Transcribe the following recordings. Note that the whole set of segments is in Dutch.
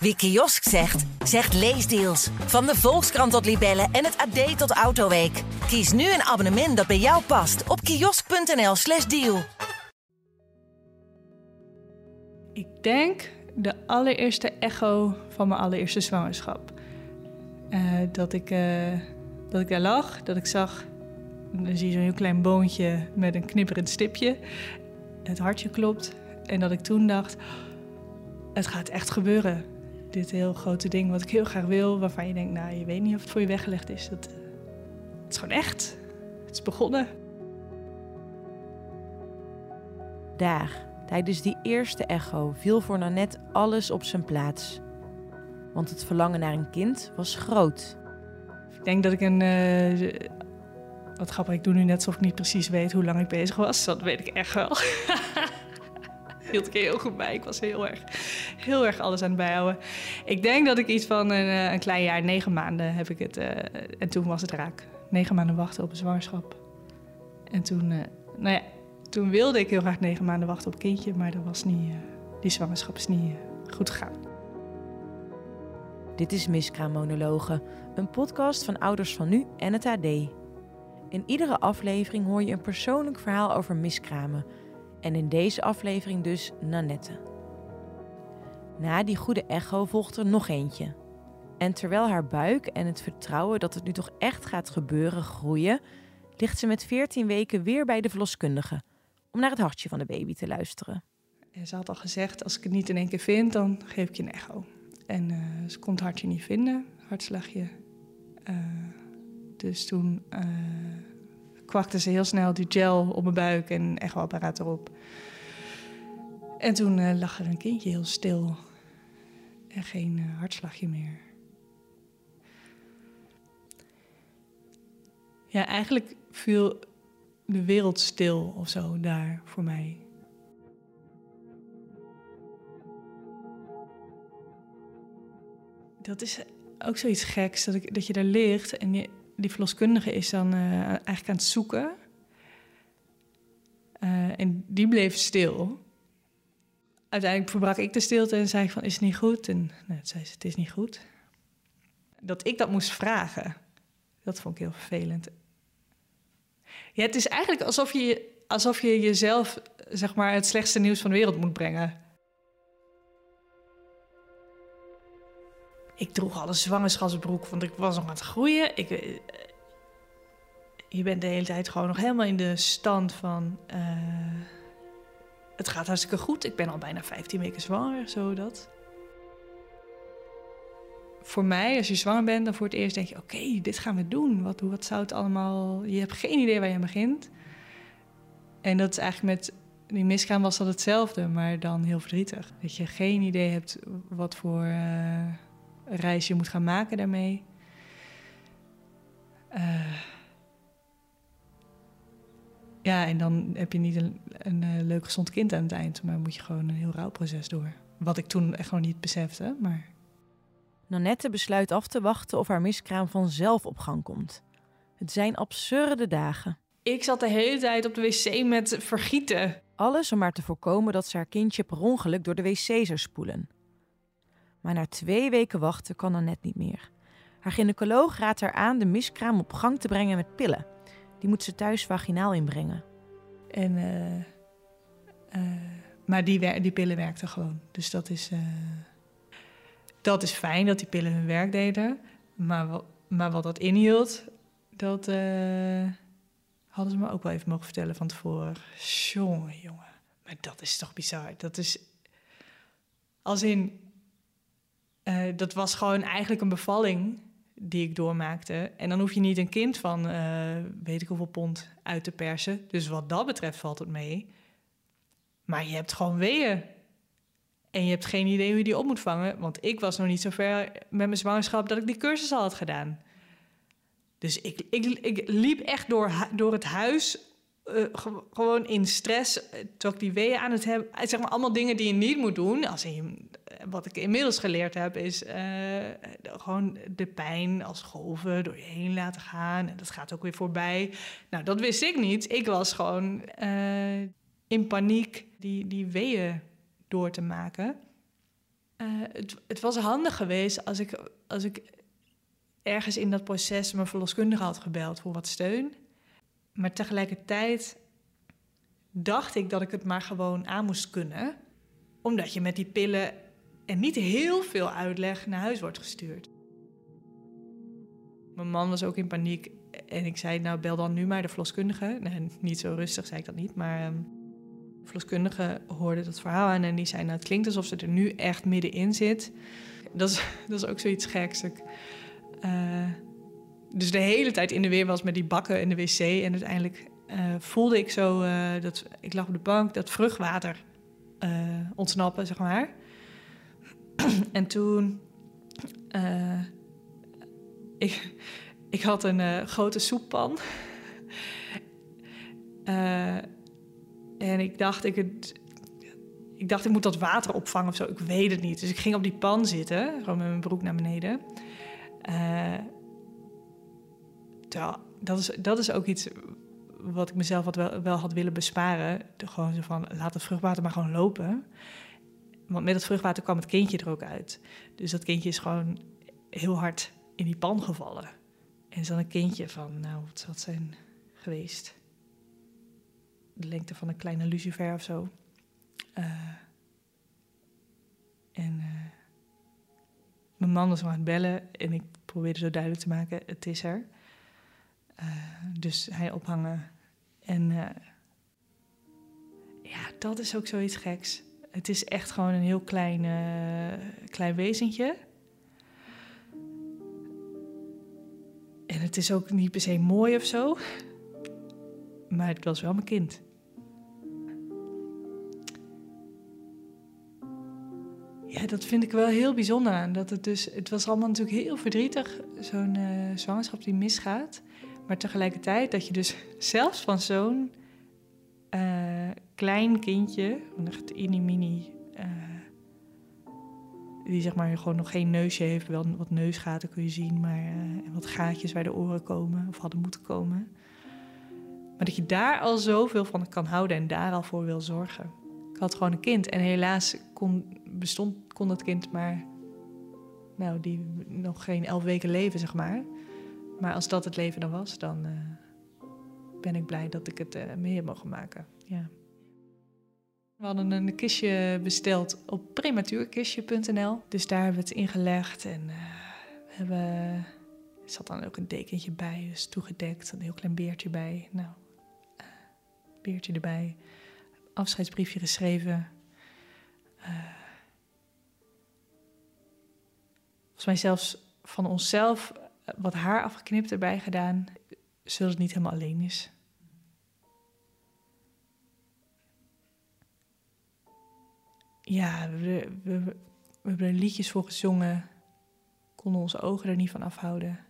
Wie kiosk zegt, zegt leesdeals. Van de Volkskrant tot Libellen en het AD tot Autoweek. Kies nu een abonnement dat bij jou past op kiosk.nl/slash deal. Ik denk de allereerste echo van mijn allereerste zwangerschap. Eh, dat, ik, eh, dat ik daar lag, dat ik zag. Dan zie je zo'n heel klein boontje met een knipperend stipje. Het hartje klopt. En dat ik toen dacht: het gaat echt gebeuren. Dit heel grote ding wat ik heel graag wil, waarvan je denkt: nou, je weet niet of het voor je weggelegd is. Dat, het is gewoon echt. Het is begonnen. Daar, tijdens die eerste echo, viel voor Nanette alles op zijn plaats. Want het verlangen naar een kind was groot. Ik denk dat ik een. eh, wat grappig, ik doe nu net alsof ik niet precies weet hoe lang ik bezig was. Dat weet ik echt wel. Hield ik heel goed bij. Ik was heel erg, heel erg alles aan het bijhouden. Ik denk dat ik iets van een, eh, een klein jaar, negen maanden heb ik het. eh, en toen was het raak. Negen maanden wachten op een zwangerschap. En toen, eh, nou ja, toen wilde ik heel graag negen maanden wachten op een kindje. Maar dat was niet, die zwangerschap is niet goed gegaan. Dit is Miskraammonologen, een podcast van Ouders van Nu en het AD. In iedere aflevering hoor je een persoonlijk verhaal over miskramen. En in deze aflevering dus Nanette. Na die goede echo volgt er nog eentje. En terwijl haar buik en het vertrouwen dat het nu toch echt gaat gebeuren groeien, ligt ze met 14 weken weer bij de verloskundige om naar het hartje van de baby te luisteren. En ze had al gezegd, als ik het niet in één keer vind, dan geef ik je een echo. En eh, ze kon het hartje niet vinden, hartslagje. Eh, dus toen eh, kwakte ze heel snel die gel op mijn buik en een echoapparaat erop. En toen eh, lag er een kindje heel stil en geen eh, hartslagje meer. Ja, eigenlijk viel de wereld stil of zo daar voor mij. Dat is ook zoiets geks, dat, ik, dat je daar ligt en je, die verloskundige is dan eh, eigenlijk aan het zoeken. Eh, en die bleef stil. Uiteindelijk verbrak ik de stilte en zei ik van, is het niet goed? En nou, zei ze, het is niet goed. Dat ik dat moest vragen, dat vond ik heel vervelend. Ja, het is eigenlijk alsof je, alsof je jezelf, zeg maar, het slechtste nieuws van de wereld moet brengen. Ik droeg al een zwangerschapsbroek, want ik was nog aan het groeien. Ik, eh, je bent de hele tijd gewoon nog helemaal in de stand van... eh, het gaat hartstikke goed. Ik ben al bijna 15 weken zwanger, zo dat. Voor mij, als je zwanger bent, dan voor het eerst denk je... oké, dit gaan we doen. Wat, wat zou het allemaal... Je hebt geen idee waar je aan begint. En dat is eigenlijk met die misgaan was dat hetzelfde, maar dan heel verdrietig. Dat je geen idee hebt wat voor eh, reis je moet gaan maken daarmee. Eh, ja, en dan heb je niet een, een eh, leuk gezond kind aan het eind, maar moet je gewoon een heel rouwproces door. Wat ik toen echt gewoon niet besefte, maar Nanette besluit af te wachten of haar miskraam vanzelf op gang komt. Het zijn absurde dagen. ik zat de hele tijd op de wc met vergieten. Alles om maar te voorkomen dat ze haar kindje per ongeluk door de wc zou spoelen. Maar na twee weken wachten kan Nanette niet meer. Haar gynaecoloog raadt haar aan de miskraam op gang te brengen met pillen. Die moet ze thuis vaginaal inbrengen. En, eh, maar die, die pillen werkten gewoon. Dus dat is, eh, dat is fijn dat die pillen hun werk deden. Maar, wa- maar wat dat inhield, dat hadden ze me ook wel even mogen vertellen van tevoren. Jongen, jongen. Maar dat is toch bizar. Dat is als in. Eh, dat was gewoon eigenlijk een bevalling die ik doormaakte. En dan hoef je niet een kind van eh, weet ik hoeveel pond uit te persen. Dus wat dat betreft valt het mee. Maar je hebt gewoon weeën. En je hebt geen idee hoe je die op moet vangen. Want ik was nog niet zo ver met mijn zwangerschap dat ik die cursus al had gedaan. Dus ik, ik, ik liep echt door, door het huis. eh, ge- gewoon in stress. Terwijl ik die weeën aan het hebben. Zeg maar allemaal dingen die je niet moet doen. Als je, wat ik inmiddels geleerd heb, is eh, gewoon de pijn als golven door je heen laten gaan. En dat gaat ook weer voorbij. Nou, dat wist ik niet. Ik was gewoon eh, in paniek die, die weeën door te maken. Eh, het, het was handig geweest als ik, als ik ergens in dat proces mijn verloskundige had gebeld voor wat steun. Maar tegelijkertijd dacht ik dat ik het maar gewoon aan moest kunnen. Omdat je met die pillen en niet heel veel uitleg naar huis wordt gestuurd. Mijn man was ook in paniek en ik zei, nou bel dan nu maar de verloskundige. Niet zo rustig zei ik dat niet, maar um, de verloskundige hoorde dat verhaal aan en die zei, nou het klinkt alsof ze er nu echt middenin zit. Dat is, dat is ook zoiets geks. Uh, dus de hele tijd in de weer was met die bakken in de wc en uiteindelijk uh, voelde ik zo, uh, dat, ik lag op de bank, dat vruchtwater ontsnappen, zeg maar. en toen ik, ik had een uh, grote soeppan. uh, en ik dacht, ik, ik dacht, ik moet dat water opvangen of zo. Ik weet het niet. Dus ik ging op die pan zitten, gewoon met mijn broek naar beneden. Terwijl, dat, is, dat is ook iets wat ik mezelf had wel, wel had willen besparen. Gewoon zo van, laat het vruchtwater maar gewoon lopen. Want met het vruchtwater kwam het kindje er ook uit. Dus dat kindje is gewoon heel hard in die pan gevallen. En is dan een kindje van, nou, wat zal het zijn geweest? De lengte van een kleine lucifer of zo. Uh, en uh, mijn man was aan het bellen en ik probeerde zo duidelijk te maken, het is er. Uh, dus hij ophangen. En ja, dat is ook zoiets geks. Het is echt gewoon een heel klein, klein wezentje. En het is ook niet per se mooi of zo. Maar het was wel mijn kind. Ja, dat vind ik wel heel bijzonder. Dat het, dus, het was allemaal natuurlijk heel verdrietig, zo'n uh, zwangerschap die misgaat. Maar tegelijkertijd dat je dus zelfs van zo'n uh, klein kindje, echt mini-mini uh, die zeg maar gewoon nog geen neusje heeft, wel wat neusgaten kun je zien, maar uh, wat gaatjes waar de oren komen of hadden moeten komen. Maar dat je daar al zoveel van kan houden en daar al voor wil zorgen. Ik had gewoon een kind en helaas kon, bestond, kon dat kind maar, nou, die nog geen elf weken leven, zeg maar. Maar als dat het leven dan was, dan uh, ben ik blij dat ik het uh, mee heb mogen maken. Ja. We hadden een kistje besteld op prematuurkistje.nl. Dus daar hebben we het ingelegd. En uh, we hebben, er zat dan ook een dekentje bij, dus toegedekt. Een heel klein beertje bij. Nou, uh, beertje erbij. Afscheidsbriefje geschreven. Volgens mij zelfs van onszelf wat haar afgeknipt erbij gedaan. Zodat het niet helemaal alleen is. ja, we, we, we, hebben er liedjes voor gezongen. Konden onze ogen er niet van afhouden.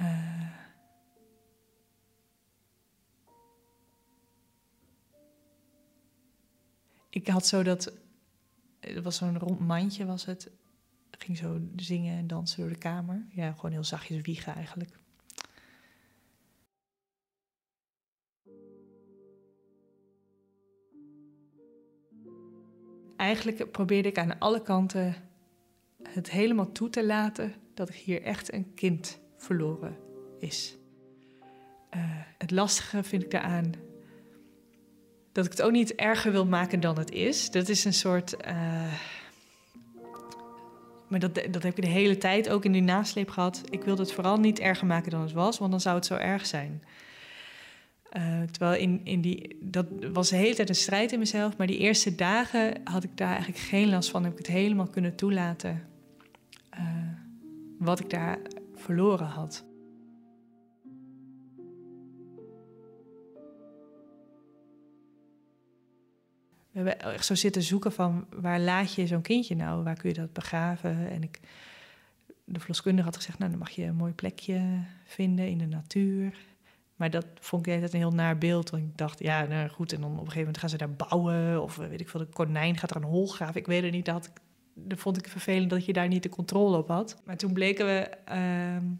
Uh, ik had zo dat. Het was zo'n rond mandje, was het. ging zo zingen en dansen door de kamer. Ja, gewoon heel zachtjes wiegen eigenlijk. Eigenlijk probeerde ik aan alle kanten het helemaal toe te laten dat hier echt een kind verloren is. Uh, het lastige vind ik daaraan dat ik het ook niet erger wil maken dan het is. Dat is een soort. Uh, maar dat, dat heb ik de hele tijd ook in die nasleep gehad. Ik wilde het vooral niet erger maken dan het was, want dan zou het zo erg zijn. Uh, terwijl in, in die, dat was de hele tijd een strijd in mezelf. Maar die eerste dagen had ik daar eigenlijk geen last van. Heb ik het helemaal kunnen toelaten. Uh, wat ik daar verloren had. We hebben echt zo zitten zoeken van waar laat je zo'n kindje nou? Waar kun je dat begraven? En ik, de verloskundige had gezegd, nou dan mag je een mooi plekje vinden in de natuur. Maar dat vond ik een heel naar beeld. Want ik dacht, ja, nou goed. En dan op een gegeven moment gaan ze daar bouwen. Of weet ik veel, de konijn gaat er een hol graven. Ik weet het niet. Dat, dat vond ik vervelend dat je daar niet de controle op had. Maar toen bleken we uh,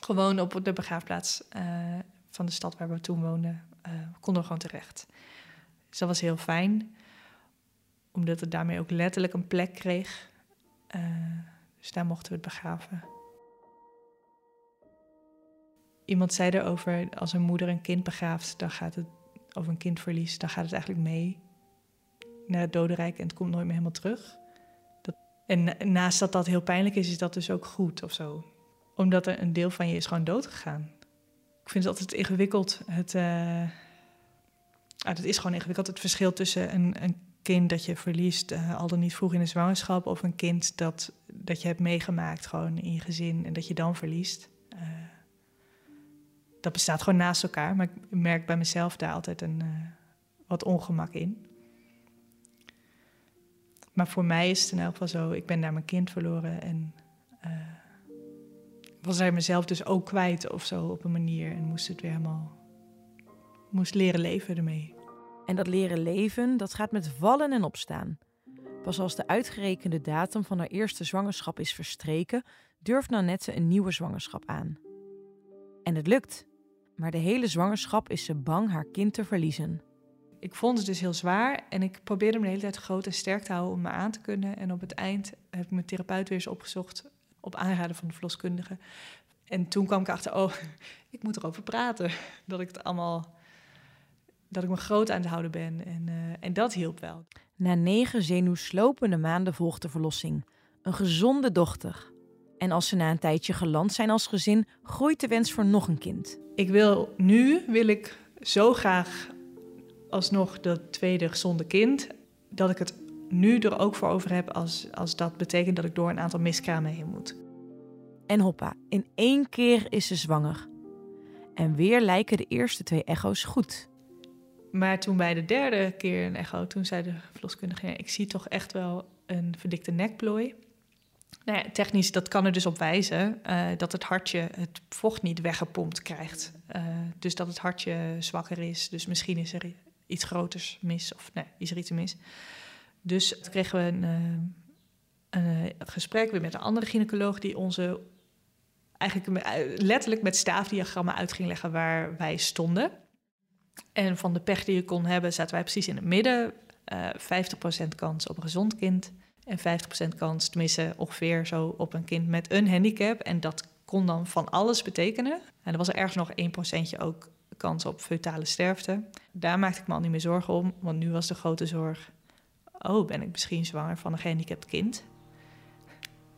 gewoon op de begraafplaats uh, van de stad waar we toen woonden. Uh, konden we gewoon terecht. Dus dat was heel fijn. omdat het daarmee ook letterlijk een plek kreeg. Uh, dus daar mochten we het begraven. Iemand zei erover, als een moeder een kind begraaft, dan gaat het, of een kindverlies, dan gaat het eigenlijk mee naar het dodenrijk en het komt nooit meer helemaal terug. Dat, en naast dat dat heel pijnlijk is, is dat dus ook goed of zo. Omdat er een deel van je is gewoon dood gegaan. Ik vind het altijd ingewikkeld. Het, uh, het is gewoon ingewikkeld. Het verschil tussen een, een kind dat je verliest, uh, al dan niet vroeg in de zwangerschap, of een kind dat, dat je hebt meegemaakt gewoon in je gezin en dat je dan verliest. Uh, dat bestaat gewoon naast elkaar, maar ik merk bij mezelf daar altijd een, uh, wat ongemak in. Maar voor mij is het in elk geval zo, ik ben daar mijn kind verloren en was hij mezelf dus ook kwijt of zo op een manier en moest het weer helemaal, moest leren leven ermee. En dat leren leven, dat gaat met vallen en opstaan. Pas als de uitgerekende datum van haar eerste zwangerschap is verstreken, durft Nanette een nieuwe zwangerschap aan. En het lukt. Maar de hele zwangerschap is ze bang haar kind te verliezen. Ik vond het dus heel zwaar en ik probeerde me de hele tijd groot en sterk te houden om me aan te kunnen. En op het eind heb ik mijn therapeut weer eens opgezocht op aanraden van de verloskundige. En toen kwam ik achter, oh, ik moet erover praten. Dat ik het allemaal dat ik me groot aan het houden ben. En, uh, en dat hielp wel. Na negen zenuwslopende maanden volgt de verlossing. Een gezonde dochter. En als ze na een tijdje geland zijn als gezin, groeit de wens voor nog een kind. Ik wil nu, wil ik zo graag alsnog dat tweede gezonde kind, dat ik het nu er ook voor over heb als, als dat betekent dat ik door een aantal miskramen heen moet. En hoppa, in één keer is ze zwanger. En weer lijken de eerste twee echo's goed. Maar toen bij de derde keer een echo, toen zei de verloskundige... ik zie toch echt wel een verdikte nekplooi. Nou technisch, dat kan er dus op wijzen uh, dat het hartje het vocht niet weggepompt krijgt. Uh, dus dat het hartje zwakker is. Dus misschien is er iets groters mis of nee, is er iets mis. Dus toen kregen we een, uh, een gesprek weer met een andere gynaecoloog... die onze eigenlijk letterlijk met staafdiagrammen uit ging leggen waar wij stonden... En van de pech die je kon hebben, zaten wij precies in het midden. Uh, eh, 50% kans op een gezond kind. En 50% kans, tenminste ongeveer zo, op een kind met een handicap. En dat kon dan van alles betekenen. En er was er ergens nog 1% ook kans op feutale sterfte. Daar maakte ik me al niet meer zorgen om, want nu was de grote zorg... oh, ben ik misschien zwanger van een gehandicapt kind?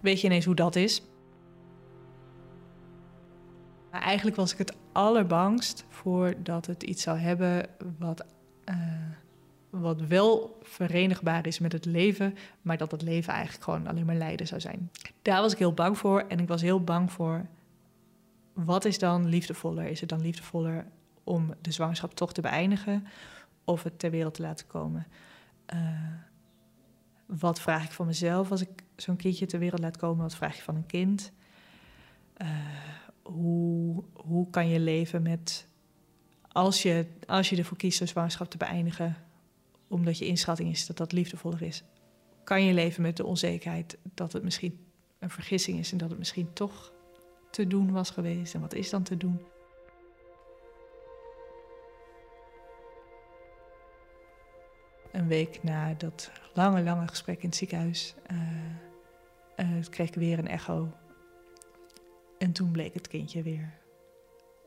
Weet je ineens hoe dat is? Maar eigenlijk was ik het allerbangst voor dat het iets zou hebben wat, uh, wat wel verenigbaar is met het leven, maar dat het leven eigenlijk gewoon alleen maar lijden zou zijn. Daar was ik heel bang voor en ik was heel bang voor wat is dan liefdevoller? Is het dan liefdevoller om de zwangerschap toch te beëindigen of het ter wereld te laten komen? Uh, wat vraag ik van mezelf als ik zo'n kindje ter wereld laat komen? Wat vraag je van een kind? Uh, hoe, hoe kan je leven met. Als je, als je ervoor kiest om zwangerschap te beëindigen, omdat je inschatting is dat dat liefdevoller is, kan je leven met de onzekerheid dat het misschien een vergissing is en dat het misschien toch te doen was geweest. En wat is dan te doen? Een week na dat lange, lange gesprek in het ziekenhuis uh, uh, kreeg ik weer een echo en toen bleek het kindje weer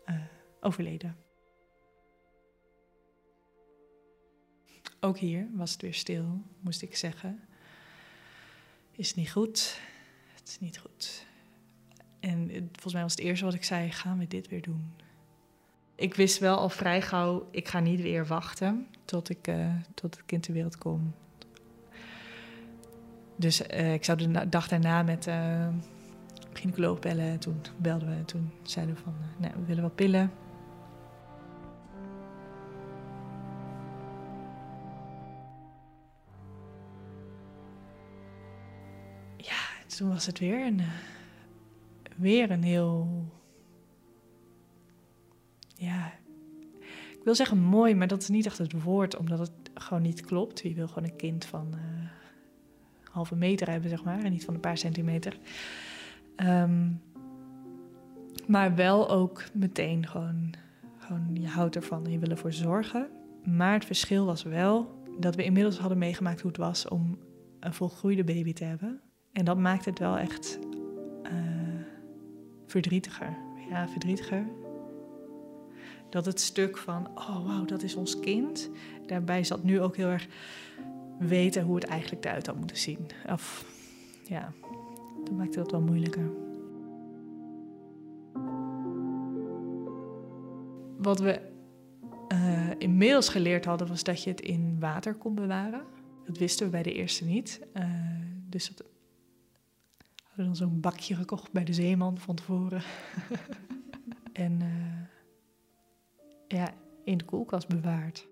uh, overleden. Ook hier was het weer stil, moest ik zeggen. Is niet goed? Het is niet goed. En volgens mij was het eerste wat ik zei: gaan we dit weer doen? Ik wist wel al vrij gauw, ik ga niet weer wachten tot, ik, uh, tot het kind ter wereld komt. Dus uh, ik zou de dag daarna met uh, gynaecoloog bellen. En toen belden we en toen zeiden we van, nou, we willen wat pillen. Toen was het weer een, uh, weer een heel, ja, ik wil zeggen mooi, maar dat is niet echt het woord, omdat het gewoon niet klopt. Wie wil gewoon een kind van uh, halve meter hebben, zeg maar, en niet van een paar centimeter. Um, maar wel ook meteen gewoon, gewoon, je houdt ervan en je wil ervoor zorgen. Maar het verschil was wel dat we inmiddels hadden meegemaakt hoe het was om een volgroeide baby te hebben. En dat maakt het wel echt uh, verdrietiger. Ja, verdrietiger. Dat het stuk van, oh wauw, dat is ons kind. Daarbij zat nu ook heel erg weten hoe het eigenlijk eruit had moeten zien. Of ja, dat maakte dat wel moeilijker. Wat we uh, inmiddels geleerd hadden, was dat je het in water kon bewaren. Dat wisten we bij de eerste niet. Uh, dus dat hadden dan zo'n bakje gekocht bij de zeeman van tevoren. en uh, ja, in de koelkast bewaard.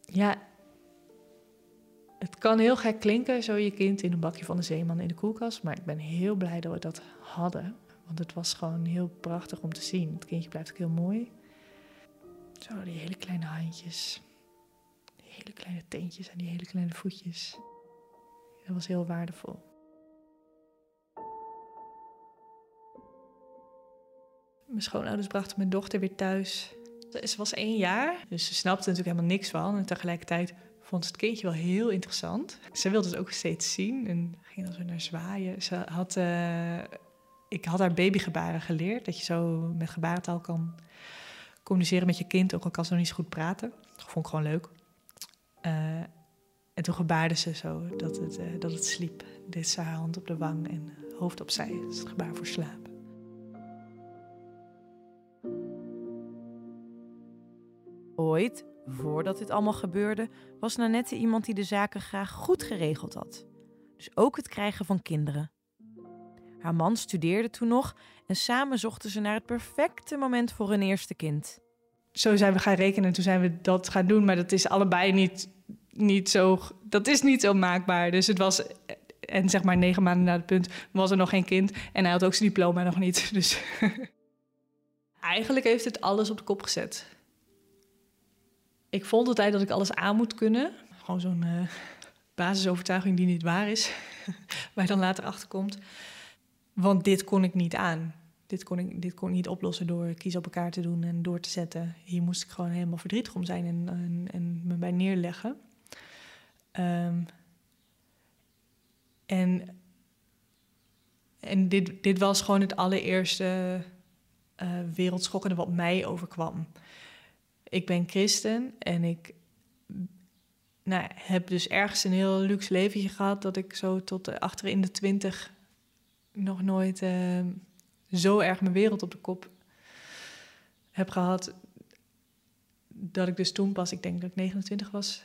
Ja, het kan heel gek klinken, zo je kind in een bakje van de zeeman in de koelkast. Maar ik ben heel blij dat we dat hadden. Want het was gewoon heel prachtig om te zien. Het kindje blijft ook heel mooi. Zo, die hele kleine handjes. Die hele kleine teentjes en die hele kleine voetjes. Dat was heel waardevol. Mijn schoonouders brachten mijn dochter weer thuis. Ze was één jaar, dus ze snapte natuurlijk helemaal niks van. En tegelijkertijd vond het kindje wel heel interessant. Ze wilde het ook steeds zien en ging dan zo naar zwaaien. Ze had, uh, ik had haar babygebaren geleerd, dat je zo met gebarentaal kan communiceren met je kind, ook al kan ze nog niet zo goed praten. Dat vond ik gewoon leuk. Uh, en toen gebaarde ze zo dat het, uh, dat het sliep. Deed ze haar hand op de wang en hoofd opzij. Dat is het gebaar voor slaap. Ooit, voordat dit allemaal gebeurde, was Nanette iemand die de zaken graag goed geregeld had. Dus ook het krijgen van kinderen. Haar man studeerde toen nog en samen zochten ze naar het perfecte moment voor hun eerste kind. Zo zijn we gaan rekenen en toen zijn we dat gaan doen, maar dat is allebei niet, niet zo. Dat is niet zo maakbaar. Dus het was. En zeg maar negen maanden na het punt was er nog geen kind. En hij had ook zijn diploma nog niet. Dus eigenlijk heeft het alles op de kop gezet. Ik vond altijd dat ik alles aan moet kunnen. Gewoon zo'n uh, basisovertuiging die niet waar is. waar je dan later achter komt. Want dit kon ik niet aan. Dit kon, ik, dit kon niet oplossen door kiezen op elkaar te doen en door te zetten. Hier moest ik gewoon helemaal verdrietig om zijn en, en, me bij neerleggen. Um, en en dit, dit was gewoon het allereerste uh, wereldschokkende wat mij overkwam. Ik ben christen en ik nou, heb dus ergens een heel luxe leventje gehad... dat ik zo tot achter in de twintig nog nooit uh, zo erg mijn wereld op de kop heb gehad. Dat ik dus toen pas, ik denk dat ik 29 was,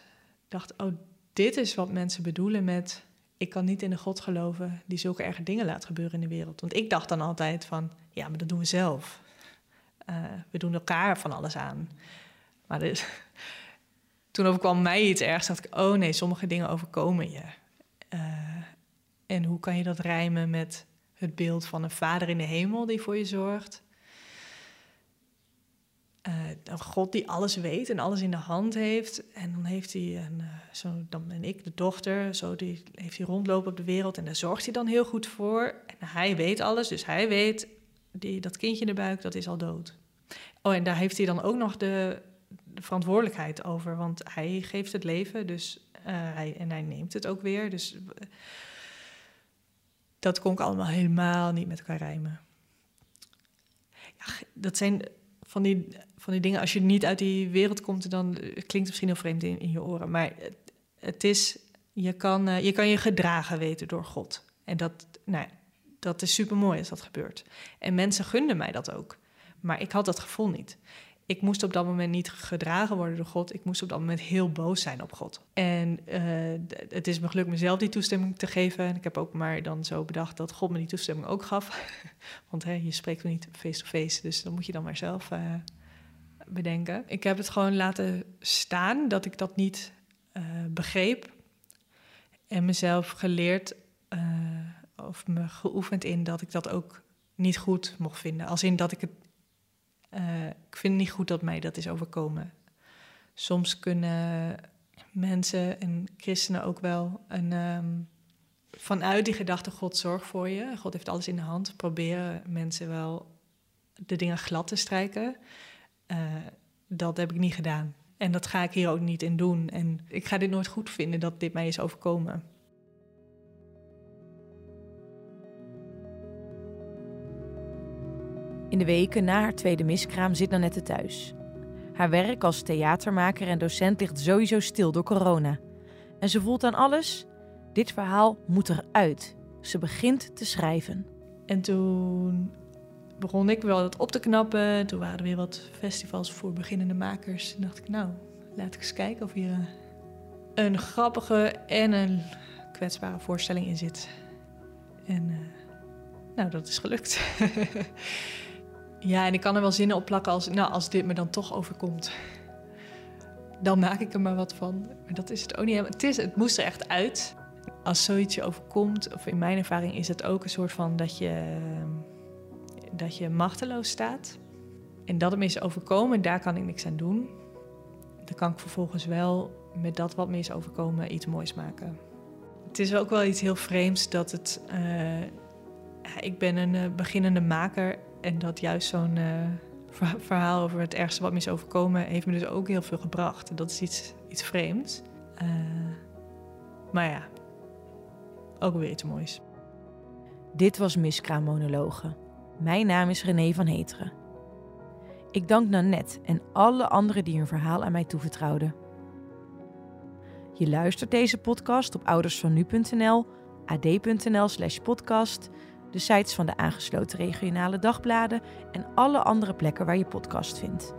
dacht: Oh, dit is wat mensen bedoelen met. Ik kan niet in een God geloven die zulke erge dingen laat gebeuren in de wereld. Want ik dacht dan altijd van, ja, maar dat doen we zelf. Uh, we doen elkaar van alles aan. Maar dus, toen overkwam mij iets ergs, dacht ik, oh nee, sommige dingen overkomen je. Uh, en hoe kan je dat rijmen met het beeld van een vader in de hemel die voor je zorgt. Een God die alles weet en alles in de hand heeft. En dan heeft hij een, uh, zo, dan ben ik de dochter, zo die heeft hij rondlopen op de wereld en daar zorgt hij dan heel goed voor. En hij weet alles, dus hij weet die, dat kindje in de buik, dat is al dood. Oh, en daar heeft hij dan ook nog de verantwoordelijkheid over, want hij geeft het leven, dus uh, hij, en hij neemt het ook weer. Dus dat kon ik allemaal helemaal niet met elkaar rijmen. Ja, dat zijn van die, van die dingen, als je niet uit die wereld komt, dan klinkt het misschien heel vreemd in, in je oren. Maar het, het is, je kan, je kan je gedragen weten door God. En dat, nou, dat is super mooi als dat gebeurt. En mensen gunden mij dat ook. Maar ik had dat gevoel niet ik moest op dat moment niet gedragen worden door God. Ik moest op dat moment heel boos zijn op God. En uh, het is me gelukt mezelf die toestemming te geven. En ik heb ook maar dan zo bedacht dat God me die toestemming ook gaf. Want hè, je spreekt niet face-to-face, dus dan moet je dan maar zelf uh, bedenken. Ik heb het gewoon laten staan dat ik dat niet uh, begreep. En mezelf geleerd of me geoefend in dat ik dat ook niet goed mocht vinden. Als in dat ik het uh, ik vind het niet goed dat mij dat is overkomen. Soms kunnen mensen en christenen ook wel een, um, vanuit die gedachte: God zorgt voor je, God heeft alles in de hand, proberen mensen wel de dingen glad te strijken. Uh, dat heb ik niet gedaan. En dat ga ik hier ook niet in doen. En ik ga dit nooit goed vinden dat dit mij is overkomen. In de weken na haar tweede miskraam zit Nanette thuis. Haar werk als theatermaker en docent ligt sowieso stil door corona. En ze voelt aan alles: dit verhaal moet eruit. Ze begint te schrijven. En toen begon ik wel het op te knappen. Toen waren er weer wat festivals voor beginnende makers. Toen dacht ik, nou, laat ik eens kijken of hier eh, een grappige en een kwetsbare voorstelling in zit. En uh, nou, dat is gelukt. ja, en ik kan er wel zinnen op plakken als, nou, als dit me dan toch overkomt. Dan maak ik er maar wat van. Maar dat is het ook niet helemaal. Het, is, het moest er echt uit. Als zoiets je overkomt, of in mijn ervaring is het ook een soort van dat je dat je machteloos staat. En dat het me is overkomen, daar kan ik niks aan doen. Dan kan ik vervolgens wel met dat wat me is overkomen iets moois maken. Het is ook wel iets heel vreemds dat het. Uh, ik ben een uh, beginnende maker en dat juist zo'n uh, verhaal over het ergste wat me is overkomen heeft me dus ook heel veel gebracht. Dat is iets, iets vreemds. maar ja, ook weer iets moois. Dit was Miskraam Monologen. Mijn naam is René van Heteren. Ik dank Nanette en alle anderen die hun verhaal aan mij toevertrouwden. Je luistert deze podcast op oudersvannu.nl, ad.nl slash podcast, de sites van de aangesloten regionale dagbladen en alle andere plekken waar je podcast vindt.